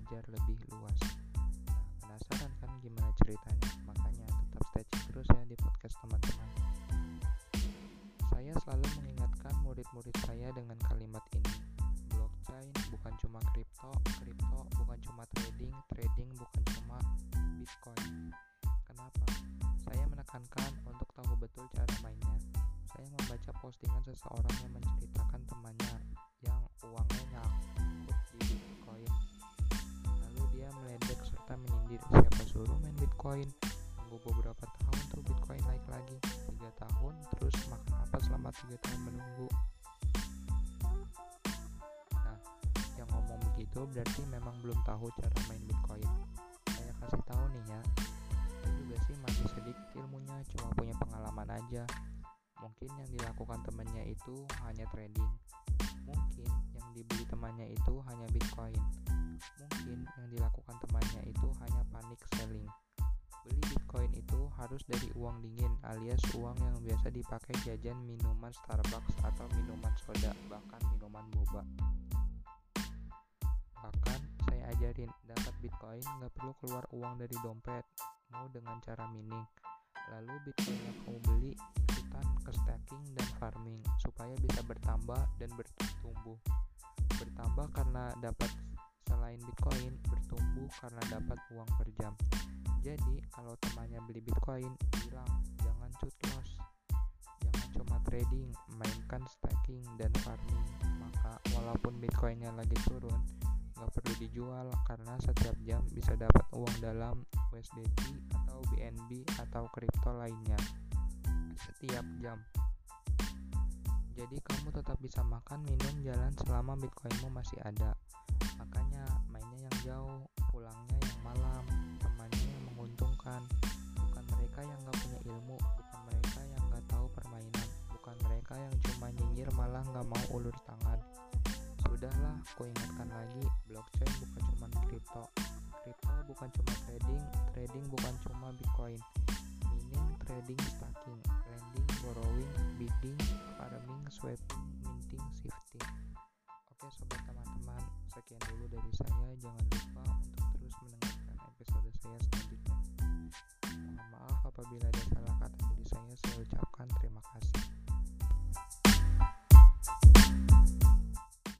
belajar lebih luas. Nah penasaran kan gimana ceritanya? Makanya tetap stay tune terus ya di podcast teman-teman. Saya selalu mengingatkan murid-murid saya dengan kalimat ini. Blockchain bukan cuma kripto kripto bukan cuma trading trading bukan cuma bitcoin. Kenapa? Saya menekankan untuk tahu betul cara mainnya. Saya membaca postingan seseorang yang menceritakan temannya Bitcoin. Tunggu beberapa tahun tuh Bitcoin naik lagi. Tiga tahun terus makan apa selama tiga tahun menunggu. Nah, yang ngomong begitu berarti memang belum tahu cara main Bitcoin. Saya kasih tahu nih ya. Saya juga sih masih sedikit ilmunya, cuma punya pengalaman aja. Mungkin yang dilakukan temannya itu hanya trading. Mungkin yang dibeli temannya itu hanya Bitcoin. Mungkin yang dilakukan temannya harus dari uang dingin alias uang yang biasa dipakai jajan minuman Starbucks atau minuman soda, bahkan minuman boba. Bahkan saya ajarin dapat Bitcoin nggak perlu keluar uang dari dompet, mau dengan cara mining. Lalu Bitcoin yang kamu beli ikutan ke staking dan farming supaya bisa bertambah dan bertumbuh. Bertambah karena dapat selain Bitcoin, bertumbuh karena dapat uang per jam. Jadi, kalau temannya beli Bitcoin, bilang jangan cut loss. Jangan cuma trading, mainkan staking dan farming. Maka walaupun Bitcoinnya lagi turun, nggak perlu dijual karena setiap jam bisa dapat uang dalam USDT atau BNB atau kripto lainnya setiap jam. Jadi kamu tetap bisa makan, minum, jalan selama Bitcoinmu masih ada. Yang jauh, pulangnya yang malam, temannya yang menguntungkan. Bukan mereka yang gak punya ilmu, bukan mereka yang gak tahu permainan, bukan mereka yang cuma nyinyir malah gak mau ulur tangan. Sudahlah, aku ingatkan lagi, blockchain bukan cuma kripto. Kripto bukan cuma trading, trading bukan cuma Bitcoin. Mining, trading, staking, lending, borrowing, bidding, farming, swapping, minting, dari saya. Jangan lupa untuk terus mendengarkan episode saya selanjutnya. Mohon maaf apabila ada salah kata dari saya, saya ucapkan terima kasih.